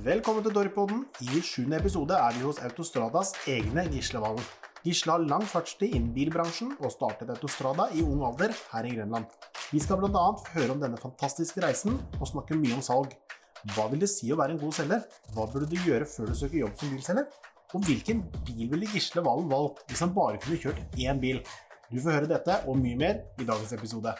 Velkommen til Dorpoden. I sjuende episode er vi hos Autostradas egne Gislevalen. Gisle har lang fartstid innen bilbransjen og startet Autostrada i ung alder her i Grønland. Vi skal bl.a. høre om denne fantastiske reisen og snakke mye om salg. Hva vil det si å være en god selger? Hva burde du gjøre før du søker jobb som bilselger? Og hvilken bil ville Gisle Valen valgt hvis han bare kunne kjørt én bil? Du får høre dette og mye mer i dagens episode.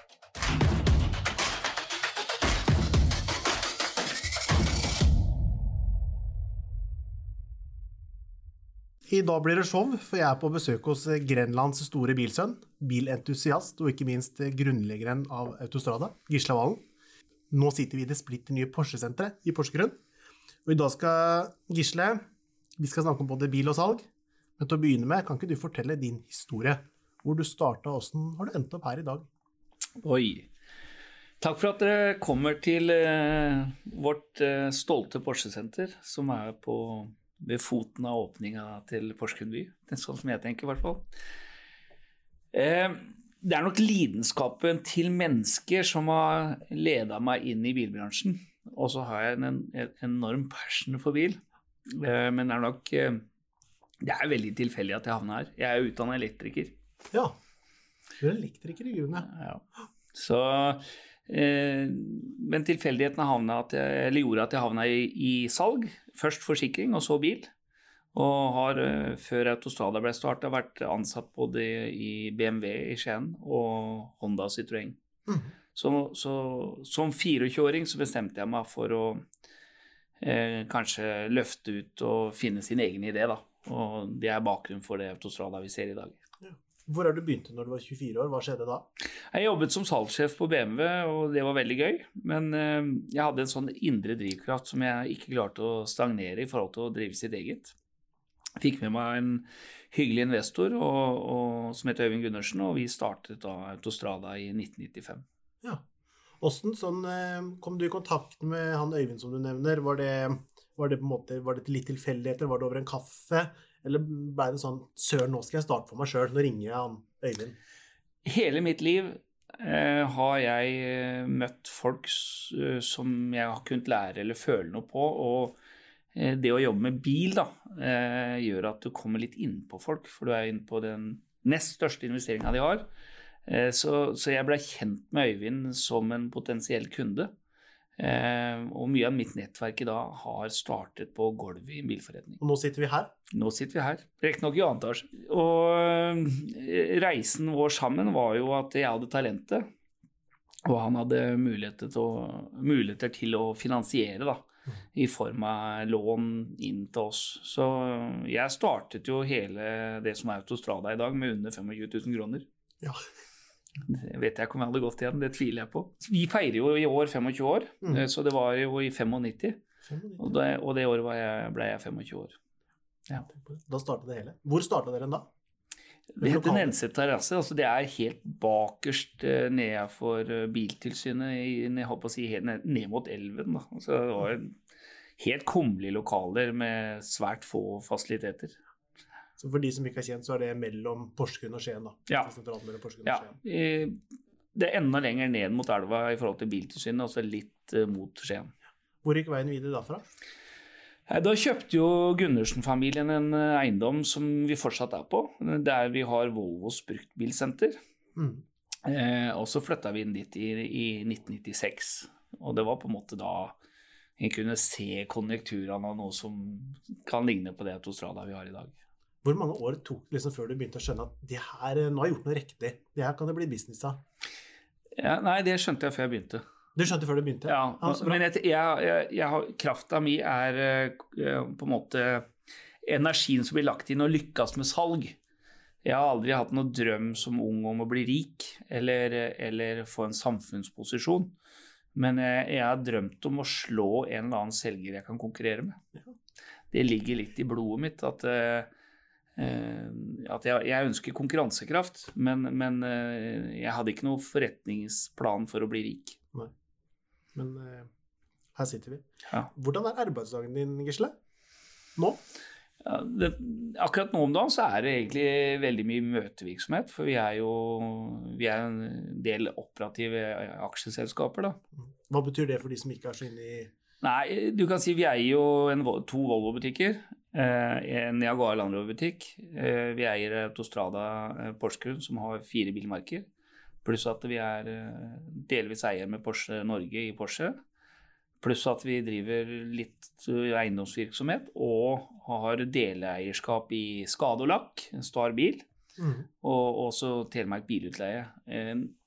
I dag blir det show, for jeg er på besøk hos Grenlands store bilsønn, bilentusiast og ikke minst grunnleggeren av Autostrada, Gisle Valen. Nå sitter vi i det splitter nye Porsche-senteret i Porsgrunn. Og i dag skal Gisle Vi skal snakke om både bil og salg. Men til å begynne med, kan ikke du fortelle din historie? Hvor du starta, åssen har du endt opp her i dag? Oi. Takk for at dere kommer til eh, vårt eh, stolte Porsche-senter, som er på, ved foten av åpninga til Porsgrunn by. Det sånn som jeg tenker, i hvert fall. Eh, det er nok lidenskapen til mennesker som har leda meg inn i bilbransjen. Og så har jeg en, en enorm passion for bil. Eh, men det er nok eh, Det er veldig tilfeldig at jeg havna her. Jeg er utdanna elektriker. Ja. Du er elektriker i grunnen, ja. Så Men tilfeldighetene at jeg, gjorde at jeg havna i, i salg. Først forsikring, og så bil. Og har uh, før Autostrada ble starta, vært ansatt både i BMW i Skien og Honda Citroën. Mm. Så, så, som 24-åring så bestemte jeg meg for å eh, kanskje løfte ut og finne sin egen idé, da. Og det er bakgrunnen for det Autostrada vi ser i dag. Ja. Hvor er du begynte når du var 24 år? Hva skjedde da? Jeg jobbet som salgssjef på BMW, og det var veldig gøy. Men eh, jeg hadde en sånn indre drivkraft som jeg ikke klarte å stagnere i forhold til å drive sitt eget fikk med meg en hyggelig investor og, og, som heter Øyvind Gundersen, og vi startet da Autostrada i 1995. Ja. Åssen sånn, kom du i kontakt med han Øyvind som du nevner? Var det, var det, måte, var det litt tilfeldigheter? Var det over en kaffe? Eller ble det sånn Søren, nå skal jeg starte for meg sjøl. Nå ringer jeg han Øyvind. Hele mitt liv eh, har jeg møtt folk som jeg har kunnet lære eller føle noe på. og Eh, det å jobbe med bil da, eh, gjør at du kommer litt innpå folk, for du er inne på den nest største investeringa de har. Eh, så, så jeg ble kjent med Øyvind som en potensiell kunde. Og mye av mitt nettverk i dag har startet på gulvet i en bilforretning. Og nå sitter vi her? Nå sitter vi her. Riktignok i annen etasje. Og reisen vår sammen var jo at jeg hadde talentet, og han hadde muligheter til å, muligheter til å finansiere, da i form av lån inn til oss. Så jeg startet jo hele det som er Autostrada i dag, med under 25 000 kroner. Ja. Det vet jeg ikke om jeg hadde gått igjen, det tviler jeg på. Vi feirer jo i år 25 år, mm. Eh, så det var jo i 95. 95. Og, det, og det året jeg, ble jeg 25 år. Ja. Da startet det hele. Hvor starta dere da? Det heter Nenset terrasse. Altså det er helt bakerst eh, nede for eh, Biltilsynet, jeg håper å si, ned, ned mot elven. Da. Altså det var helt kummerlige lokaler med svært få fasiliteter. Så for de som ikke er kjent, så er det mellom Porsgrunn og Skien? da? Ja. ja. Det er enda lenger ned mot elva i forhold til Biltilsynet, altså litt uh, mot Skien. Hvor gikk veien videre derfra? Da kjøpte jo Gundersen-familien en eh, eiendom som vi fortsatt er på, der vi har Volvos bruktbilsenter. Mm. Eh, og så flytta vi inn dit i, i, 1996, og det var på en måte da en kunne se konjunkturene av noe som kan ligne på det autostrada vi har i dag. Hvor mange år tok det liksom før du begynte å skjønne at det her, nå har jeg gjort noe riktig, det her kan det bli business av? Ja, nei, det skjønte jeg før jeg begynte. Du skjønte før du begynte? Ja, altså, men jeg, jeg, jeg, krafta mi er uh, på en måte energien som blir lagt inn og lykkes med salg. Jeg har aldri hatt noen drøm som ung om å bli rik eller, eller få en samfunnsposisjon. Men jeg, har drømt om å slå en eller annen selger jeg kan konkurrere med. Det ligger litt i blodet mitt at, at jeg, jeg, ønsker konkurransekraft, men, men uh, jeg hadde ikke noen forretningsplan for å bli rik. Nei. Men uh, her sitter vi. Ja. Hvordan er arbeidsdagen din, Gisle? Nå? Ja, det, akkurat nå om dagen så er det egentlig veldig mye møtevirksomhet. For vi er jo vi er en del operative aksjeselskaper, da. Hva betyr det for de som ikke er så inne i Nei, du kan si vi eier jo en, to Volvo-butikker. Eh, en Jaguar Land Rover-butikk. Eh, vi eier Autostrada eh, Porsgrunn, som har fire bilmerker. Pluss at vi er delvis eier med Porsche Norge i Porsche. Pluss at vi driver litt eiendomsvirksomhet og har deleeierskap i Skade og Lakk, en Star Bil, Mm. og også Telemark Bilutleie.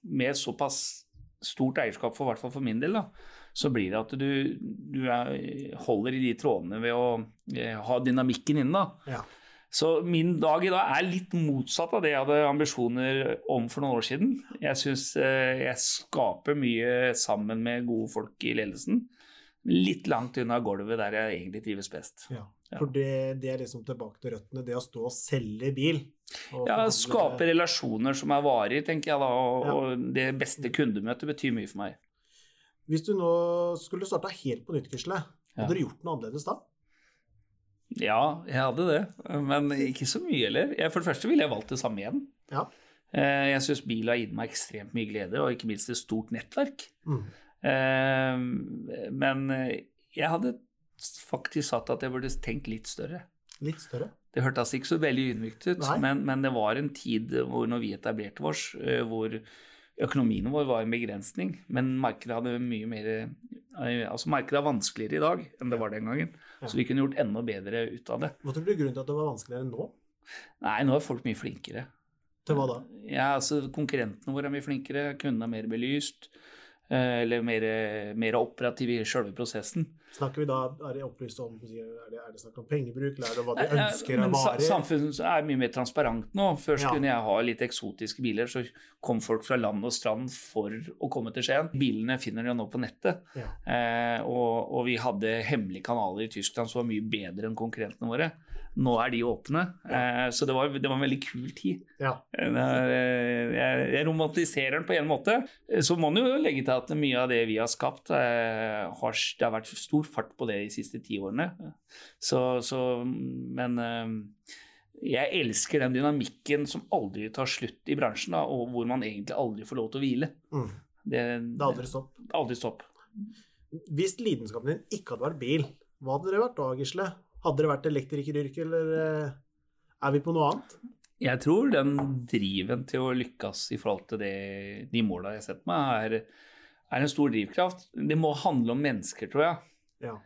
Med såpass stort eierskap, for, i hvert fall for min del, da, så blir det at du, du er, holder i de trådene ved å eh, ha dynamikken inne. da. Ja. Så min dag i dag er litt motsatt av det jeg hadde ambisjoner om for noen år siden. Jeg syns eh, jeg skaper mye sammen med gode folk i ledelsen. Litt langt unna gulvet der jeg egentlig trives best. Ja. Ja. For det, det er liksom tilbake til røttene, det å stå og selge bil. og Ja, Skape relasjoner som er varige, tenker jeg da. Og, Ja. og det beste kundemøtet betyr mye for meg. Hvis du nå skulle starta helt på nytt, Gisle, Ja. hadde du gjort noe annerledes da? Ja, jeg hadde det, men ikke så mye heller. For det første ville jeg valgt det samme igjen. Ja. Eh, Jeg syns bil har gitt meg ekstremt mye glede, og ikke minst et stort nettverk. Mm. Eh, Men jeg hadde faktisk sagt at jeg burde tenkt litt større. Litt større? Det hørtes ikke så veldig ydmykt ut, men, men det var en tid hvor når vi etablerte oss, eh, hvor økonomien vår var en begrensning, men markedet hadde mye mer eh, Altså markedet er vanskeligere i dag enn det var den gangen, Ja. så vi kunne gjort enda bedre ut av det. Hva tror du grunnen til at det var vanskeligere nå? Nei, nå er folk mye flinkere. Til hva da? Ja, altså Konkurrentene våre er mye flinkere, kundene er mer belyst. Eh, Eller mer, mer operativ i selve prosessen. Snakker vi da, er det opplyst om er det, er det snakk om pengebruk, eller er det hva de ønsker av varer? Samfunnet er mye mer transparent nå. Først Ja. kunne jeg ha litt eksotiske biler, så kom folk fra land og strand for å komme til Skien. Bilene finner de jo nå på nettet. Ja. Eh, og, og vi hadde hemmelige kanaler i Tyskland som var mye bedre enn konkurrentene våre. Nå er de åpne. Ja. så det var, det var en veldig kul tid. Ja. Eh, eh, Jeg, romantiserer den på en måte. Eh, Så må man jo legge til at mye av det vi har skapt, eh, har, det har vært stor fart på det de siste ti årene. Så, så Men eh, jeg elsker den dynamikken som aldri tar slutt i bransjen, da, og hvor man egentlig aldri får lov til å hvile. Mm. Det, Det er aldri stopp. aldri stopp. Hvis lidenskapen din ikke hadde vært bil, hva hadde det vært da, Gisle? Hadde det vært elektrikeryrke, eller eh, er vi på noe annet? Jeg tror den driven til å lykkes i forhold til det, de måla jeg setter meg, er, er en stor drivkraft. Det må handle om mennesker, tror jeg. Ja.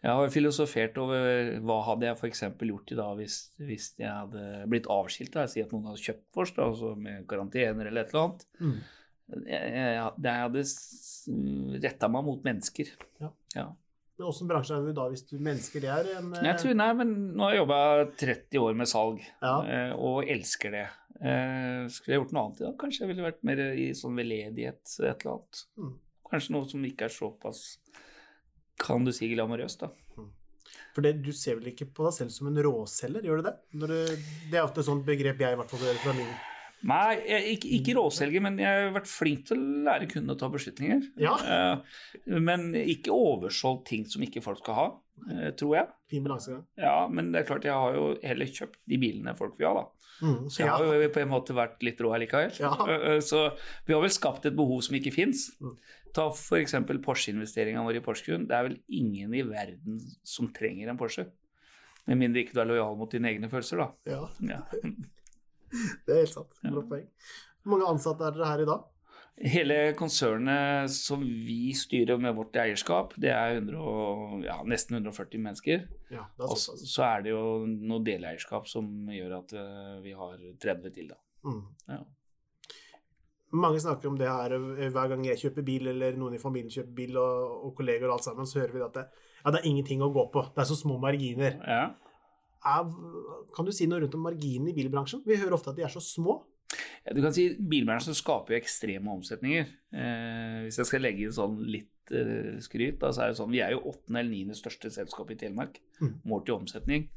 Jeg har filosofert over hva hadde jeg f.eks. gjort i dag hvis, hvis jeg hadde blitt avskilt. Da. Si at noen hadde kjøpt for oss, altså med karantener eller et eller annet. Mm. Jeg, jeg, jeg hadde retta meg mot mennesker. Ja. Ja. Åssen bransje er du da hvis du mennesker det er en Jeg tror, nei, men Nå har jeg jobba 30 år med salg Ja. eh, og elsker det. Eh, skulle jeg gjort noe annet i dag? Kanskje jeg ville vært mer i sånn veldedighet, et eller annet. Mm. Kanskje noe som ikke er såpass, kan du si, glamorøst, da. For det, du ser vel ikke på deg selv som en råselger, gjør du det? Du det er ofte et sånt begrep jeg i hvert fall hører fra min Nei, jeg, ikke, ikke råselger, men jeg har vært flink til å lære kundene å ta beslutninger. Ja. Eh, men ikke oversolgt ting som ikke folk skal ha, eh, tror jeg. fin balansegang. Ja, men det er klart jeg har jo heller kjøpt de bilene folk vil ha, da. Mm. Så jeg har jo på en måte vært litt rå likevel. Ja. Eh, Så vi har vel skapt et behov som ikke fins. Mm. Ta f.eks. Porsche-investeringa vår i Porsgrunn. Det er vel ingen i verden som trenger en Porsche. Med mindre ikke du er lojal mot dine egne følelser, da. Ja, Ja. det er helt sant. Bra poeng. Hvor mange ansatte er dere her i dag? Hele konsernet som vi styrer med vårt eierskap, det er 100, og- ja, nesten 140 mennesker. Ja, Og så er det jo noe deleierskap som gjør at eh, vi har 30 til, da. Mm. Ja. Mange snakker om det her eh, hver gang jeg kjøper bil, eller noen i familien kjøper bil, og, og kolleger og alt sammen, så hører vi at det, ja, det er ingenting å gå på. Det er så små marginer. Ja. Er, kan du si noe rundt om marginene i bilbransjen? Vi hører ofte at de er så små. Ja, du kan si Bilbransjen skaper jo ekstreme omsetninger. Eh, hvis jeg skal legge inn sånn litt eh, skryt, da, så er det sånn vi er jo åttende eller niende største selskap i Telemark Mm. målt i omsetning.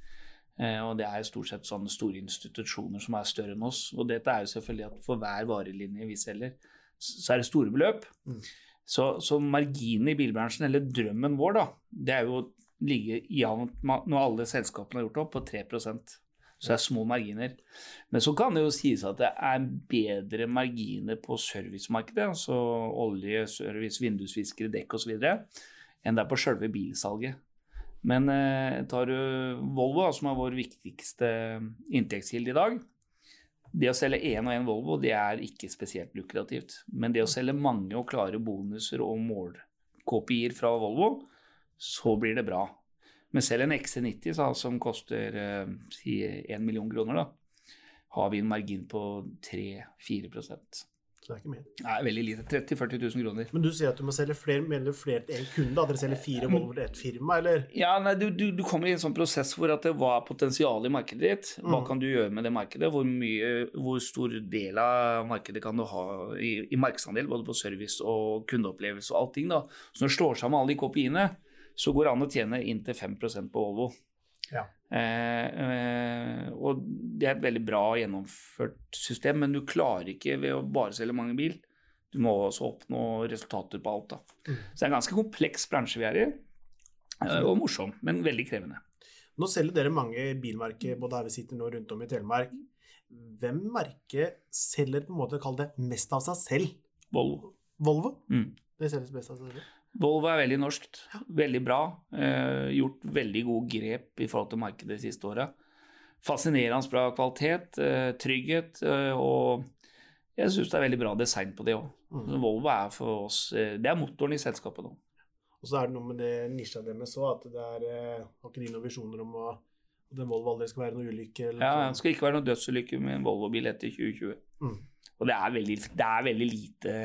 Eh, og det er jo stort sett sånne store institusjoner som er større enn oss. Og dette er jo selvfølgelig at for hver varelinje vi selger, så er det store beløp. Mm. Så, så marginen i bilbransjen, eller drømmen vår, da, det er jo ligge jevnt når alle selskapene har gjort opp, på 3% Så det er små marginer. Men så kan det jo sies at det er bedre marginer på servicemarkedet, altså olje, service, vindusviskere, dekk osv., enn det er på sjølve bilsalget. Men eh, tar du Volvo, som er vår viktigste inntektskilde i dag Det å selge én og én Volvo det er ikke spesielt lukrativt. Men det å selge mange og klare bonuser og målkopier fra Volvo, så blir det bra. Men selv en XC90 så, som koster eh, si 1 million kroner, da, har vi en margin på 3-4% Så det er ikke mye. Nei, veldig lite. 30 000-40 000 kroner. Men du sier at du må selge flere, du flere til én kunde? At dere selger fire Volvo til ett firma, eller? Ja, nei, du, du, du kommer i en sånn prosess hvor at det var potensial i markedet ditt. Hva Mm. kan du gjøre med det markedet? Hvor, mye, hvor stor del av markedet kan du ha i, i markedsandel, både på service og kundeopplevelse og allting. da. Så når du slår sammen alle de kopiene, så går det an å tjene inntil 5% på Volvo. Ja. Eh, eh, og det er et veldig bra gjennomført system, men du klarer ikke ved å bare selge mange bil. Du må også oppnå resultater på alt. da. Mm. Så det er en ganske kompleks bransje vi er i, eh, og morsom, men veldig krevende. Nå selger dere mange bilmerker, både her vi sitter nå rundt om i Telemark. Hvem merke selger på en måte, kall det, mest av seg selv? Volvo. Volvo? Mm. Det selges best av seg selv. Volvo er veldig norskt, veldig bra. Eh, gjort veldig gode grep i forhold til markedet de siste åra. Fascinerende bra kvalitet, eh, trygghet, eh, og jeg syns det er veldig bra design på det òg. Mm. Volvo er for oss eh, Det er motoren i selskapet nå. Og så er det noe med det nisja deres òg, at det er eh, Har ikke de noen visjoner om å, at en Volvo aldri skal være noen ulykke? Eller Ja, Det skal ikke være noen dødsulykke med en Volvo-bil etter 2020. Mm. Og det er veldig, det er veldig lite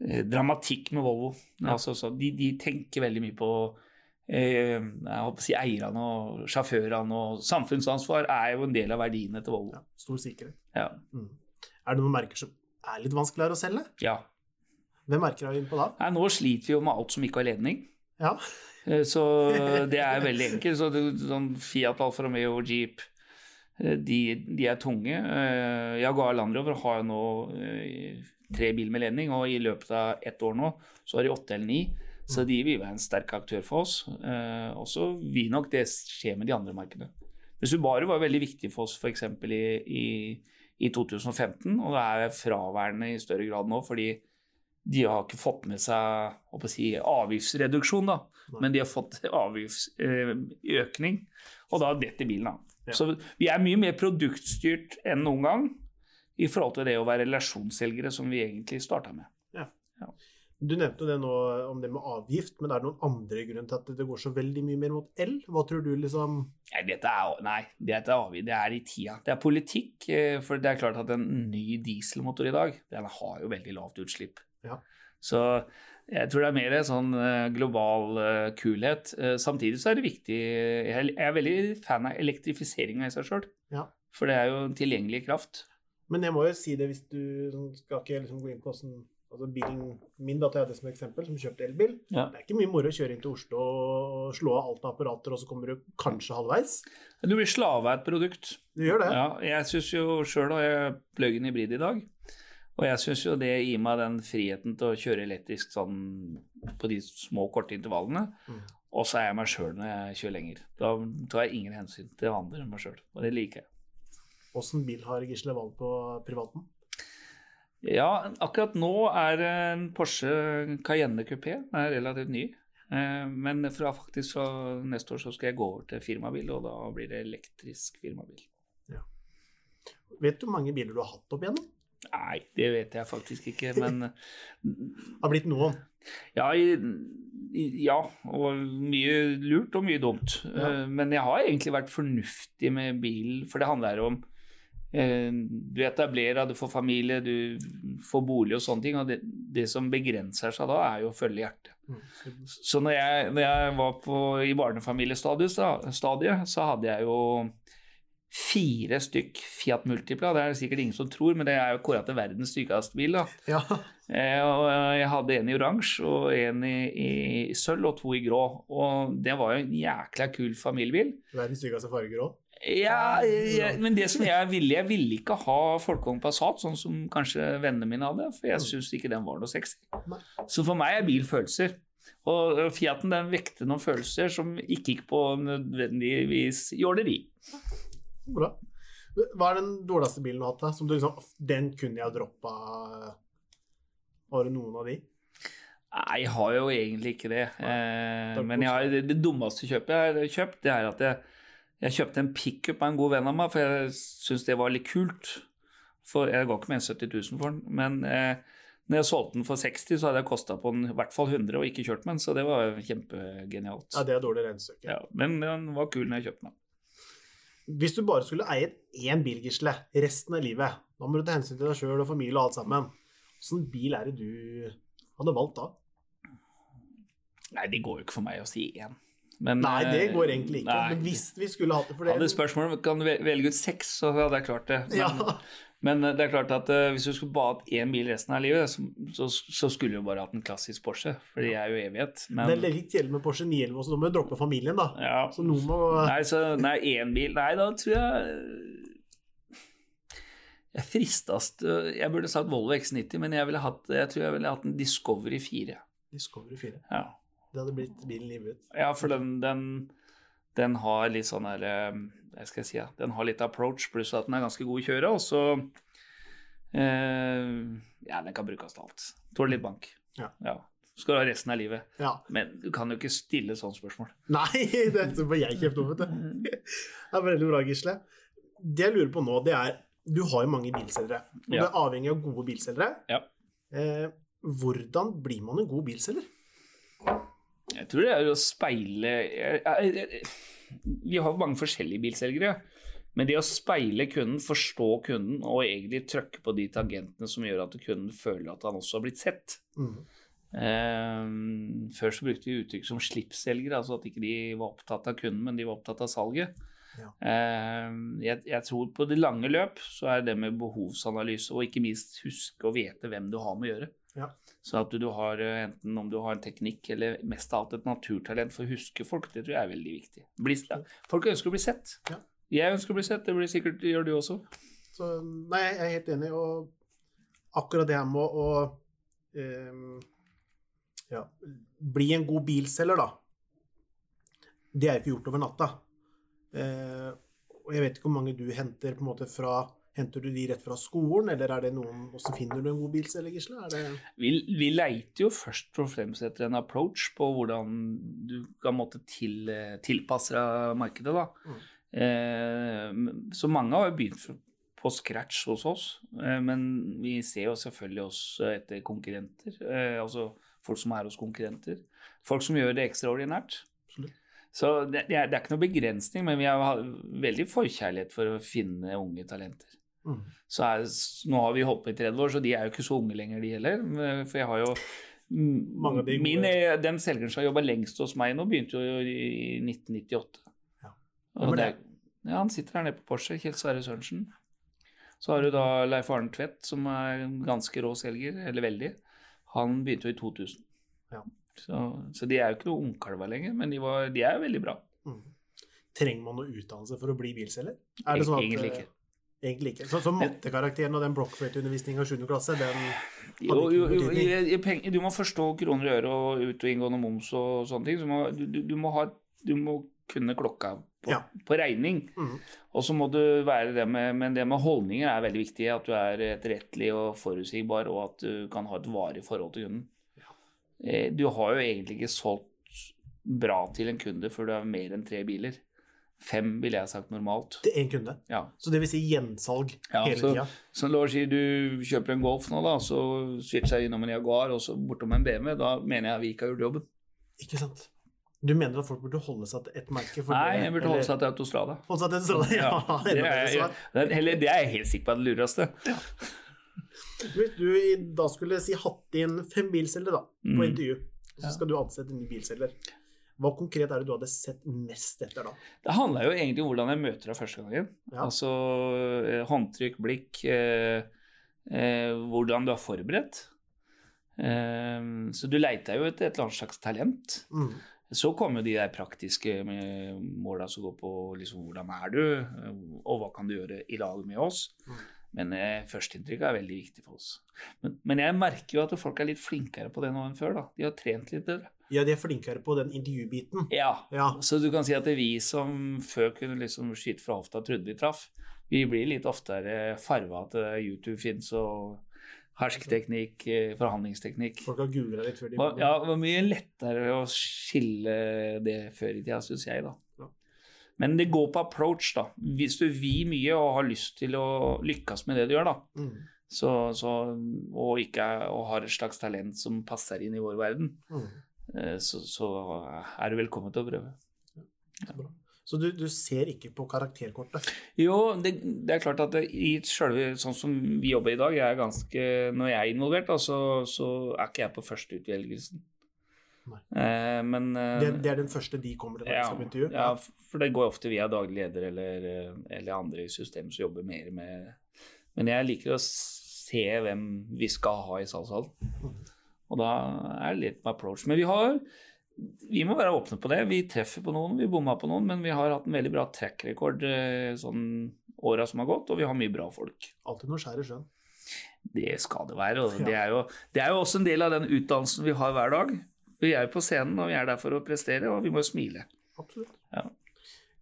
dramatikk med Volvo. Ja. Altså, så de, de tenker veldig mye på eh, si eierne og sjåførene, og samfunnsansvar er jo en del av verdiene til Volvo. Ja, stor sikkerhet. Ja. Mm. Er det noen merker som er litt vanskeligere å selge? ja. Hvem merker er vi inne på da? Nei, nå sliter vi jo med alt som ikke har ledning. Ja. Eh, Så det er veldig enkelt. Så det, sånn Fiat Alfa Romeo og Jeep, eh, de, de er tunge. Eh, Jaguar Land Rover har jo nå eh, tre bil med ledning, og i løpet av ett år nå så har de åtte eller ni. Så de vil være en sterk aktør for oss. Eh, Og så vil nok det skje med de andre markedene. Men Subaru var veldig viktig for oss f.eks. I, i, i 2015, og det er fraværende i større grad nå fordi de har ikke fått med seg si, avgiftsreduksjon, da. Men de har fått avgiftsøkning, og da detter bilen av. Ja. Så vi er mye mer produktstyrt enn noen gang i forhold til det å være relasjonsselgere, som vi egentlig starta med. Du nevnte det nå om det med avgift, men er det noen andre grunn til at det går så veldig mye mer mot el? Hva tror du liksom Nei, dette er, nei, dette er avgift. Det er i tida. Det er politikk. eh, For det er klart at en ny dieselmotor i dag, den har jo veldig lavt utslipp. Ja. Så jeg tror det er mer sånn eh, global eh, kulhet. Samtidig så er det viktig Jeg er veldig fan av elektrifiseringa i seg sjøl. Ja. For det er jo tilgjengelig kraft. Men jeg må jo si det hvis du sånn, skal ikke liksom gå inn på hvordan altså bilen min, da tar jeg det som eksempel, som kjøpte elbil. Ja. Det er ikke mye moro å kjøre inn til Oslo og slå av alt av apparater, og så kommer du kanskje halvveis. Du blir slave av et produkt. Du gjør det. Ja, jeg syns jo sjøl at jeg plug-in hybrid i dag. Og jeg syns jo det gir meg den friheten til å kjøre elektrisk sånn på de små, korte intervallene. Mm. Og så er jeg meg sjøl når jeg kjører lenger. Da tar jeg ingen hensyn til andre enn meg sjøl. Og det liker jeg. Åssen bil har Gisle valgt på privaten? Ja, akkurat nå er en Porsche Cayenne er relativt ny. Eh, Men fra, faktisk fra neste år så skal jeg gå over til firmabil, og da blir det elektrisk firmabil. Vet du hvor mange biler du har hatt opp igjennom? Nei, det vet jeg faktisk ikke, men Det har blitt noen. Ja, ja, og mye lurt og mye dumt. Ja. Eh, Men jeg har egentlig vært fornuftig med bilen, for det handler om Du etablerer, du får familie, du får bolig og sånne ting. Og det, det som begrenser seg da, er jo å følge hjertet. Mm. Så når jeg, når jeg var på, i barnefamiliestadiet, så- hadde jeg jo fire stykk Fiat Multipla. Det er det sikkert ingen som tror, men det er jo kåra til verdens styggeste bil. da. Ja. Eh, og jeg hadde en i oransje og en i, i sølv og to i grå. Og det var jo en jækla kul familiebil. Verdens styggeste farger òg. Ja, ja, men det som jeg ville Jeg ville ikke ha Folkevogn Passat, sånn som kanskje vennene mine hadde, for jeg syns ikke den var noe sexy. Så for meg er bil følelser. Og Fiaten den vekte noen følelser som ikke gikk på nødvendigvis jåleri. Bra. Hva er den dårligste bilen du har hatt? Som du liksom Den kunne jeg droppa Har du noen av de? Nei, jeg har jo egentlig ikke det. Eh, men jeg har, det, det dummeste kjøpet jeg har kjøpt, det er at jeg, jeg kjøpte en pickup av en god venn av meg, for jeg syntes det var litt kult. For Jeg ga ikke mer enn 70 000 for den, men eh, når jeg solgte den for 60, så hadde jeg kosta på den i hvert fall 100 og ikke kjørt med den, så det var kjempegenialt. Ja, det er dårlig regnestykke. Ja, men den var kul når jeg kjøpte den. Hvis du bare skulle eie én bil, Gisle, resten av livet, da må du ta hensyn til deg sjøl og familie og alt sammen. Hvilken bil er det du hadde valgt da? Nei, det går jo ikke for meg å si én. Men, Nei, det eh, går egentlig ikke. nei. Men hvis vi skulle hatt det for det Hadde spørsmålet kan du velge ut seks, så hadde jeg klart det. Men, Ja. men det er klart at eh, hvis du skulle bare hatt én bil resten av livet, så, så, så skulle du bare hatt en klassisk Porsche, for det er jo evighet. Men, Det er litt kjedelig med Porsche 911 også, nå må du droppe familien, da. ja. Så noen må Nei, så nei, én bil Nei, da tror jeg Jeg fristast Jeg burde sagt Volvo X90, men jeg, ville hatt, jeg tror jeg ville hatt en Discovery 4. Discovery 4. Ja. Det hadde blitt bilen livet ut. Ja, for den, den, den har litt sånn her eh, Hva skal jeg si? Ja, den har litt approach, pluss at den er ganske god i kjøret. Og så eh, Ja, den kan brukes til alt. Tåler litt bank. Ja. Skal du ha resten av livet. Ja. Men du kan jo ikke stille sånne spørsmål. Nei, det er bare jeg kjeft om, vet du. Det er veldig bra, Gisle. Det jeg lurer på nå, det er Du har jo mange bilselgere, og Ja. du er avhengig av gode bilselgere. Ja. Eh, hvordan blir man en god bilselger? Jeg tror det er å speile Vi har mange forskjellige bilselgere. Men det å speile kunden, forstå kunden og egentlig trykke på de tangentene som gjør at kunden føler at han også har blitt sett. Mm. Um, før så brukte vi uttrykk som slippselgere, altså at ikke de var opptatt av kunden, men de var opptatt av salget. Ja. Um, jeg, jeg tror på det lange løp så er det med behovsanalyse og ikke minst huske å vite hvem du har med å gjøre. Ja. Så at du har eh, enten om du har en teknikk eller mest av alt et naturtalent for å huske folk, det tror jeg er veldig viktig. Bli. Folk ønsker å bli sett. Ja. Jeg ønsker å bli sett, det blir sikkert gjør du også. Så, nei, jeg er helt enig, og akkurat det her med å um, ja, bli en god bilselger, da. Det er jo ikke gjort over natta. Uh, og jeg vet ikke hvor mange du henter på en måte fra Henter du de rett fra skolen, eller er det noen Hvordan finner du en god bilselger, Gisle? Det Vi, vi leiter jo først og fremst etter en approach på hvordan du kan måtte til, tilpasse deg markedet. da. Mm. Eh, så mange har jo begynt på scratch hos oss, eh, men vi ser jo selvfølgelig også etter konkurrenter. Eh, altså folk som er hos konkurrenter. Folk som gjør det ekstraordinært. Absolutt. Så det, det, er, det er ikke noe begrensning, men vi har veldig forkjærlighet for å finne unge talenter. Mm. Så er, nå har vi holdt på i 30 år, så de er jo ikke så unge lenger, de heller. For jeg har jo de min, eh, Den selgeren som har jobba lengst hos meg nå, begynte jo i 1998. Ja. Det, ja, han sitter her nede på Porsche, Kjell Sverre Sørensen. Så har du da Leif Arne Tvedt, som er en ganske rå selger, eller veldig. Han begynte jo i 2000. Ja. Så, så de er jo ikke noe ungkalver lenger, men de, var, de er veldig bra. Mm. Trenger man noe utdannelse for å bli bilselger? Er det sånn at, Egentlig eh, ikke. Egentlig ikke. Så, så mattekarakteren og den blokkfløyteundervisninga i 7. klasse, den Jo, jo, jo, i- i du må forstå kroner og øre og ut- og inngående moms og sånne ting. Så må, du, du, du, må ha, du må kunne klokka på, Ja. på regning. Mm. Og så må du være det med Men det med holdninger er veldig viktig. At du er etterrettelig og forutsigbar, og at du kan ha et varig forhold til kunden. Ja. Du har jo egentlig ikke solgt bra til en kunde før du har mer enn tre biler. Fem ville jeg sagt normalt. til én kunde. Ja. Så det vil si gjensalg Ja, hele tida. Så la oss si du kjøper en Golf nå, da, så switcher jeg innom en Jaguar og så bortom en BMW. Da mener jeg vi ikke har gjort jobben. Ikke sant? Du mener at folk burde holde seg til ett merke? Nei, det, jeg burde holde seg til Autostrada. Holde seg til Autostrada, Ja, Ja, det, er, er, eller, det er jeg helt sikker på er det lureste. Hvis du da skulle si hatt inn fem bilselgere på Mm. intervju, så Ja. skal du ansette en ny bilselger, hva konkret er det du hadde sett mest etter da? Det handla jo egentlig om hvordan jeg møter deg første gangen. Ja. Altså eh, håndtrykk, blikk, eh, eh, hvordan du er forberedt. Eh, så du leita jo etter et eller annet slags talent. Mm. Så kommer de der praktiske med måla som går på liksom, hvordan er du, eh, og hva kan du gjøre i lag med oss. Mm. Men eh, førsteinntrykket er veldig viktig for oss. Men, men jeg merker jo at folk er litt flinkere på det nå enn før. da. De har trent litt bedre. Ja, de er flinkere på den intervjubiten. Ja, Ja. Så du kan si at det er vi som før kunne liksom skyte fra hofta trodde vi traff, vi blir litt oftere farva at eh, YouTube fins og Hersketeknikk, eh, forhandlingsteknikk. Folk har googla litt før de Ja, det var mye lettere å skille det før i tida, syns jeg, da. Ja. Men det går på approach, da. Hvis du vil mye og har lyst til å lykkes med det du gjør, da, Mm. så, så, og ikke og har et slags talent som passer inn i vår verden, Mm. Eh, så, så er du velkommen til å prøve. Så bra. Så du, du ser ikke på karakterkortet? Jo, det, det er klart at det, i selve sånn som vi jobber i dag, jeg ganske, når jeg er involvert, da, så, så er ikke jeg på førsteutvelgelsen. Eh, men eh, Det, det er den første de kommer til ja, intervju? ja, for det går ofte via daglig leder eller, eh, eller andre i systemet som jobber mer med Men jeg liker å se hvem vi skal ha i salgshallen. Og da er det litt med approach. Men vi har vi må være åpne på det. Vi treffer på noen, vi bomma på noen, men vi har hatt en veldig bra track record eh, sånn åra som har gått, og vi har mye bra folk. Alltid noe skjær i sjøen. Det skal det være. og Ja. det, er jo, det er jo også en del av den utdannelsen vi har hver dag. Vi er jo på scenen, og vi er der for å prestere, og vi må jo smile. Absolutt. Ja.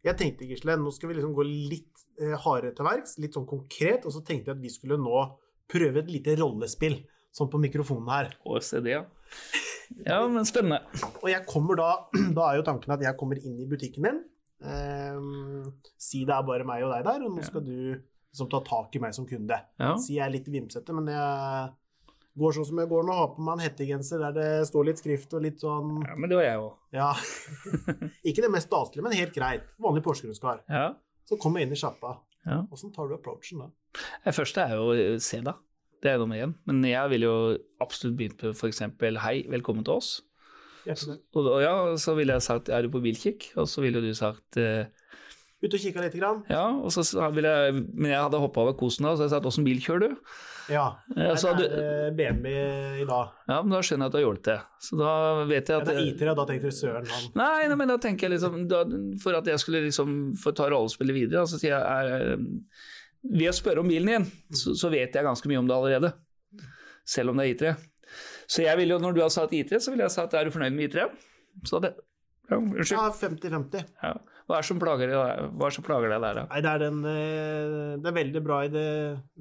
Jeg tenkte, Gisle, nå skal vi liksom gå litt eh, hardere til verks, litt sånn konkret, og så tenkte jeg at vi skulle nå prøve et lite rollespill, sånn på mikrofonen her. OECD, ja. Ja, men spennende. Og jeg kommer da, da er jo tanken at jeg kommer inn i butikken din, Um, si det er bare meg og deg der, og nå skal du liksom ta tak i meg som kunde. Ja. Si jeg er litt vimsete, men jeg går sånn som jeg går nå, har på meg en hettegenser der det står litt skrift og litt sånn ja, men det var jeg òg. Ja. Ikke det mest staselige, men helt greit. Vanlig Porsgrunnskar. Ja. Så kommer jeg inn i sjappa. Ja. Åssen tar du approachen da? Det første er jo å se, da. Det er nummer én. Men jeg ville jo absolutt begynt med f.eks.: Hei, velkommen til oss. Og da, ja, så ville jeg sagt er du på bilkikk? Og så ville du sagt eh, Ut og kikka lite grann? ja. Og så ville jeg, men jeg hadde hoppa over kosen da, så jeg sa åssen bil kjører du? Ja. Ja, det er eh, BMW i dag. ja, men da skjønner jeg at du har hjulpet det. Så da vet jeg Ja, at det er IT-er, da tenkte du søren han. Nei, nei, men da tenker jeg liksom da, For at jeg skulle liksom få ta rollespillet videre, så sier jeg er, eh, Ved å spørre om bilen din, så, så vet jeg ganske mye om det allerede. Selv om det er I3. Så jeg ville jo, når du har sagt I3, så ville jeg sagt er du fornøyd med I3? Så det Ja, unnskyld. Ja, 50-50. Ja. Hva er det som plager deg der? Er? Nei, det er, den, eh, det er veldig bra i det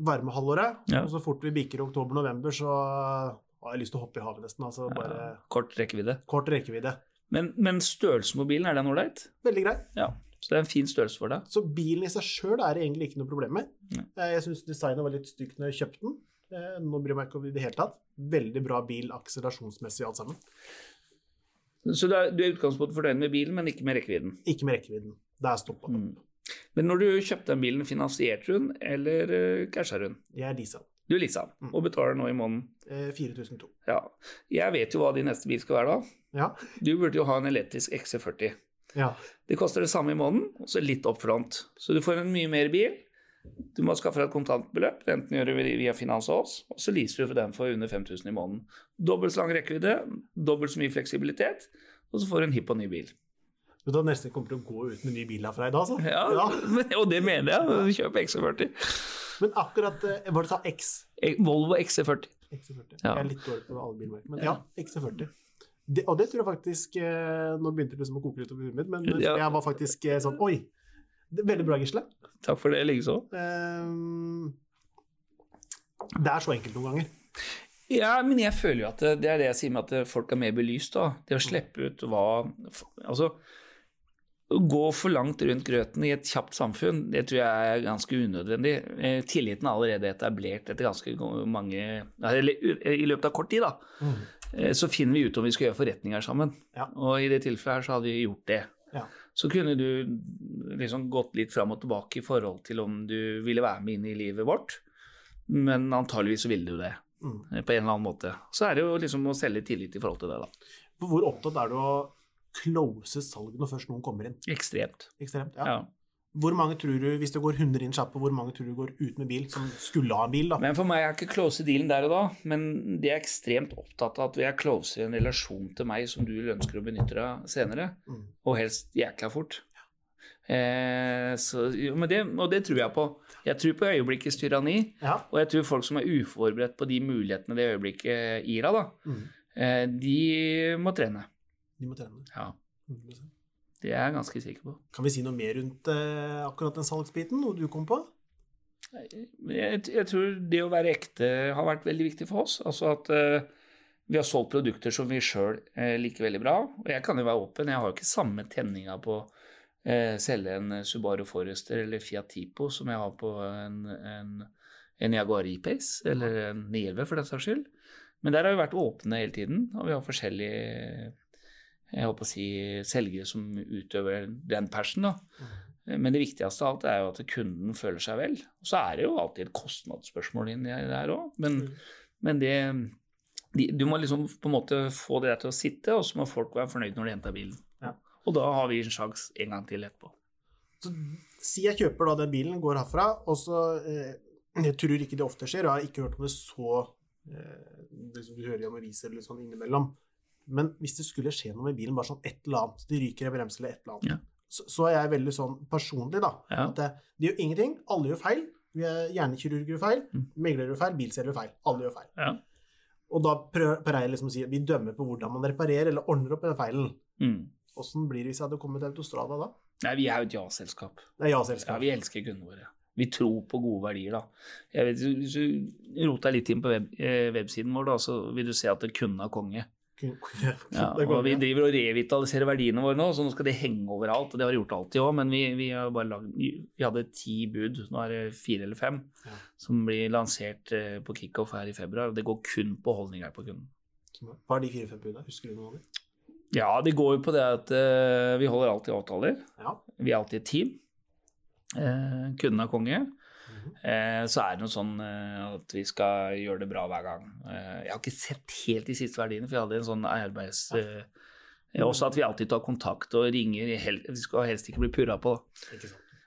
varme halvåret. Ja. Og så fort vi bikker oktober-november, så har jeg lyst til å hoppe i havet nesten. Altså bare Kort rekkevidde. kort rekkevidde. Men, men størrelsen på bilen, er den ålreit? Veldig greit. Ja. Så det er en fin størrelse for deg? Så bilen i seg sjøl er det egentlig ikke noe problem med. Nei. Eh, Jeg syns designet var litt stygt når jeg kjøpte den. Eh, Nå bryr jeg meg ikke om det i det hele tatt. Veldig bra bil akselerasjonsmessig alt sammen. Så du er, du er utgangspunktet fornøyd med bilen, men ikke med rekkevidden? Ikke med rekkevidden. Der stoppa den. Mm. Men når du kjøpte den bilen, finansierte du den, eller uh, casha du den? Jeg er Lisa. Du leasa den, Mm. og betaler nå i måneden. Eh, 4002. Ja. Jeg vet jo hva din neste bil skal være da. Ja. Du burde jo ha en elektrisk XC40. Ja. Det koster det samme i måneden, og så litt opp front. Så du får en mye mer bil. Du må skaffe deg et kontantbeløp, enten gjør du det via finans og oss, og så leaser du for den for under 5000 i måneden. Dobbelt så lang rekkevidde, dobbelt så mye fleksibilitet, og så får du en hipp og ny bil. Du hva, nesten kommer til å gå ut med ny bil herfra i dag, altså. Ja, men- og det mener jeg. Kjøp XC40. Men akkurat eh, Hva du sa X? Volvo XC40. XC40. Ja. Jeg er litt dårlig på alle bilmerker, men ja, XC40. Det, og det tror jeg faktisk eh, Nå begynte det liksom å koke litt over huet mitt, men Ja. jeg var faktisk eh, sånn Oi! Det, veldig bra, Gisle. Takk for det, likeså. Ehm, det er så enkelt noen ganger. Ja, men jeg føler jo at det, det er det jeg sier med at folk er mer belyst. da. Det å slippe ut hva Altså, å gå for langt rundt grøten i et kjapt samfunn, det tror jeg er ganske unødvendig. Eh, Tilliten er allerede etablert etter ganske mange Eller i løpet av kort tid, da. Eh, Så finner vi ut om vi skal gjøre forretninger sammen. Ja. Og i det tilfellet her så hadde vi gjort det. Ja. Så kunne du liksom gått litt fram og tilbake i forhold til om du ville være med inn i livet vårt. Men antageligvis så ville du det Mm. eh, på en eller annen måte. Så er det jo liksom å selge tillit i forhold til det, da. Hvor opptatt er du å close salget når først noen kommer inn? Ekstremt. Ekstremt. ja. Ja. Hvor mange tror du, hvis det går 100 inn sjappa, hvor mange tror du går ut med bil, som skulle ha en bil, da? Men for meg er ikke close dealen der og da, men de er ekstremt opptatt av at vi er close i en relasjon til meg som du ønsker å benytte deg av senere, Mm. og helst jækla fort. Eh, så, det, og det tror jeg på. Jeg tror på øyeblikkets tyranni, Ja. og jeg tror folk som er uforberedt på de mulighetene det øyeblikket gir deg, da, Mm. eh, de må trene. De må trene. Ja, 100%. Det er jeg ganske sikker på. Kan vi si noe mer rundt eh, akkurat den salgsbiten, noe du kom på? Jeg, jeg, tror det å være ekte har vært veldig viktig for oss. Altså at eh, vi har solgt produkter som vi sjøl eh, liker veldig bra. Og jeg kan jo være åpen, jeg har jo ikke samme tenninga på å uh, selge en Subaru Forester eller Fiat Tipo som jeg har på en, en, en Jaguar E-Pace eller en 911 for den saks skyld. Men der har vi vært åpne hele tiden, og vi har forskjellige jeg håper å si, selgere som utøver den persen. da. Men det viktigste av alt er jo at kunden føler seg vel. Og så er det jo alltid et kostnadsspørsmål inni der òg. Men, mm. men det de, Du må liksom på en måte få det til å sitte, og så må folk være fornøyd når de henter bilen. Ja. Og da har vi en sjanse en gang til etterpå. Så Si jeg kjøper da den bilen, går herfra, og så eh, Jeg tror ikke det ofte skjer, og jeg har ikke hørt om det så eh, det som Du hører i aviser eller sånn innimellom. Men hvis det skulle skje noe med bilen, bare sånn et eller annet, det ryker i bremsen eller et eller annet, ja så, så, er jeg veldig sånn personlig, da. Ja. At det, de gjør ingenting. Alle gjør feil. Hjernekirurger gjør feil. Mm. Meglere gjør feil. bilselger gjør feil. Alle gjør feil. Ja. Og da prøver jeg liksom å si vi dømmer på hvordan man reparerer eller ordner opp den feilen. Åssen mm. blir det hvis jeg hadde kommet til Autostrada da? Nei, Vi er jo et ja-selskap. Ja-selskap. Ja, vi elsker kundene våre. Vi tror på gode verdier, da. Jeg vet, hvis du roter litt inn på web, eh, websiden vår, da, så vil du se at kunden er konge. Ja, og vi driver og revitaliserer verdiene våre nå, så nå skal det henge overalt. og Det har det gjort alltid òg, men vi, vi, lagd, vi, hadde ti bud, nå er det fire eller fem, ja. som blir lansert eh, på kickoff her i februar. og Det går kun på holdninger på kunden. Hva er de fire-fem budene? Husker du noe av dem? Ja, det går jo på det at uh, vi holder alltid avtaler. Ja. Vi er alltid et team. Uh, kunden er konge. Eh, så er det noe sånn eh, at vi skal gjøre det bra hver gang. Eh, jeg har ikke sett helt de siste verdiene, for jeg hadde en sånn arbeids... Også at vi alltid tar kontakt og ringer. Vi skal helst ikke bli purra på.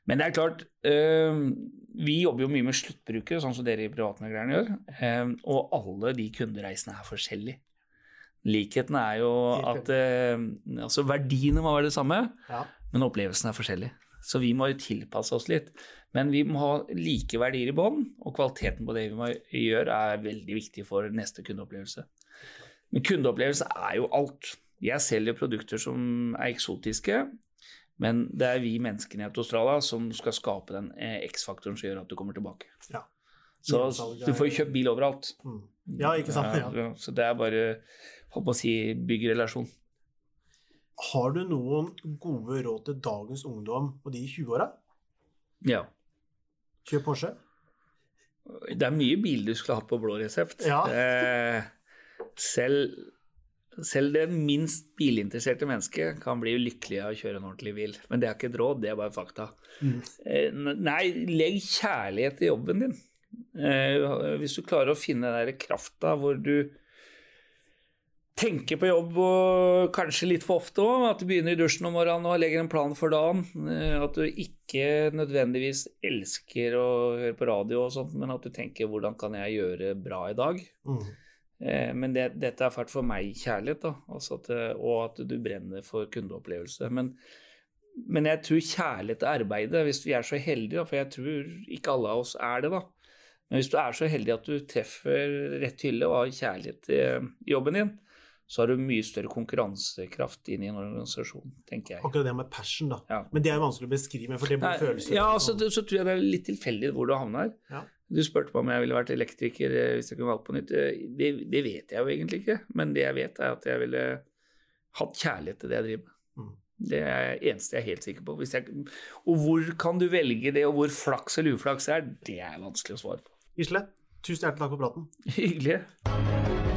Men det er klart, vi jobber jo mye med sluttbrukere, sånn som dere i privatmeglerne gjør. Og alle de kundereisene er forskjellige. Likheten er jo at altså verdiene må være det samme, men opplevelsen er forskjellig. Så vi må jo tilpasse oss litt. Men vi må ha like verdier i bånn, og kvaliteten på det vi gjør, er veldig viktig for neste kundeopplevelse. Men kundeopplevelse er jo alt. Jeg selger produkter som er eksotiske, men det er vi menneskene i Australia som skal skape den eh, X-faktoren som gjør at du kommer tilbake. Ja. Så du får jo kjøpt bil overalt. Mm. Ja, ikke sant? Ja. Så det er bare å si bygge relasjon. Har du noen gode råd til dagens ungdom og de i 20-åra? Ja. Kjør Porsche. Det er mye bil du skulle hatt på blå resept. Ja. Eh, selv, selv det minst bilinteresserte mennesket kan bli lykkelig av å kjøre en ordentlig bil. Men det er ikke et råd, det er bare fakta. Mm. Eh, nei, legg kjærlighet i jobben din. Eh, hvis du klarer å finne den krafta hvor du tenker på jobb og kanskje litt for ofte òg. At du begynner i dusjen om morgenen og legger en plan for dagen. Eh, at du ikke nødvendigvis elsker å høre på radio og sånt, men at du tenker 'hvordan kan jeg gjøre bra i dag'? Mm. Eh, men det, dette er fælt for meg kjærlighet, da. Altså at, og at du brenner for kundeopplevelse. Men, men jeg tror kjærlighet til arbeidet, hvis vi er så heldige, for jeg tror ikke alle av oss er det, da. Men hvis du er så heldig at du treffer rett hylle og har kjærlighet til jobben din, så har du mye større konkurransekraft inn i en organisasjon, tenker jeg. Akkurat det med passion, da. Ja. Men det er vanskelig å beskrive, for det blir følelser. Ja, altså, så tror jeg det er litt tilfeldig hvor du havner. Ja. Du spurte meg om jeg ville vært elektriker eh, hvis jeg kunne valgt på nytt. Eh, det, det, vet jeg jo egentlig ikke, men det jeg vet, er at jeg ville hatt kjærlighet til det jeg driver med. Mm. Det er det eneste jeg er helt sikker på. Jeg, og hvor kan du velge det, og hvor flaks eller uflaks er, det er vanskelig å svare på. Gisle, tusen hjertelig takk for praten. Hyggelig.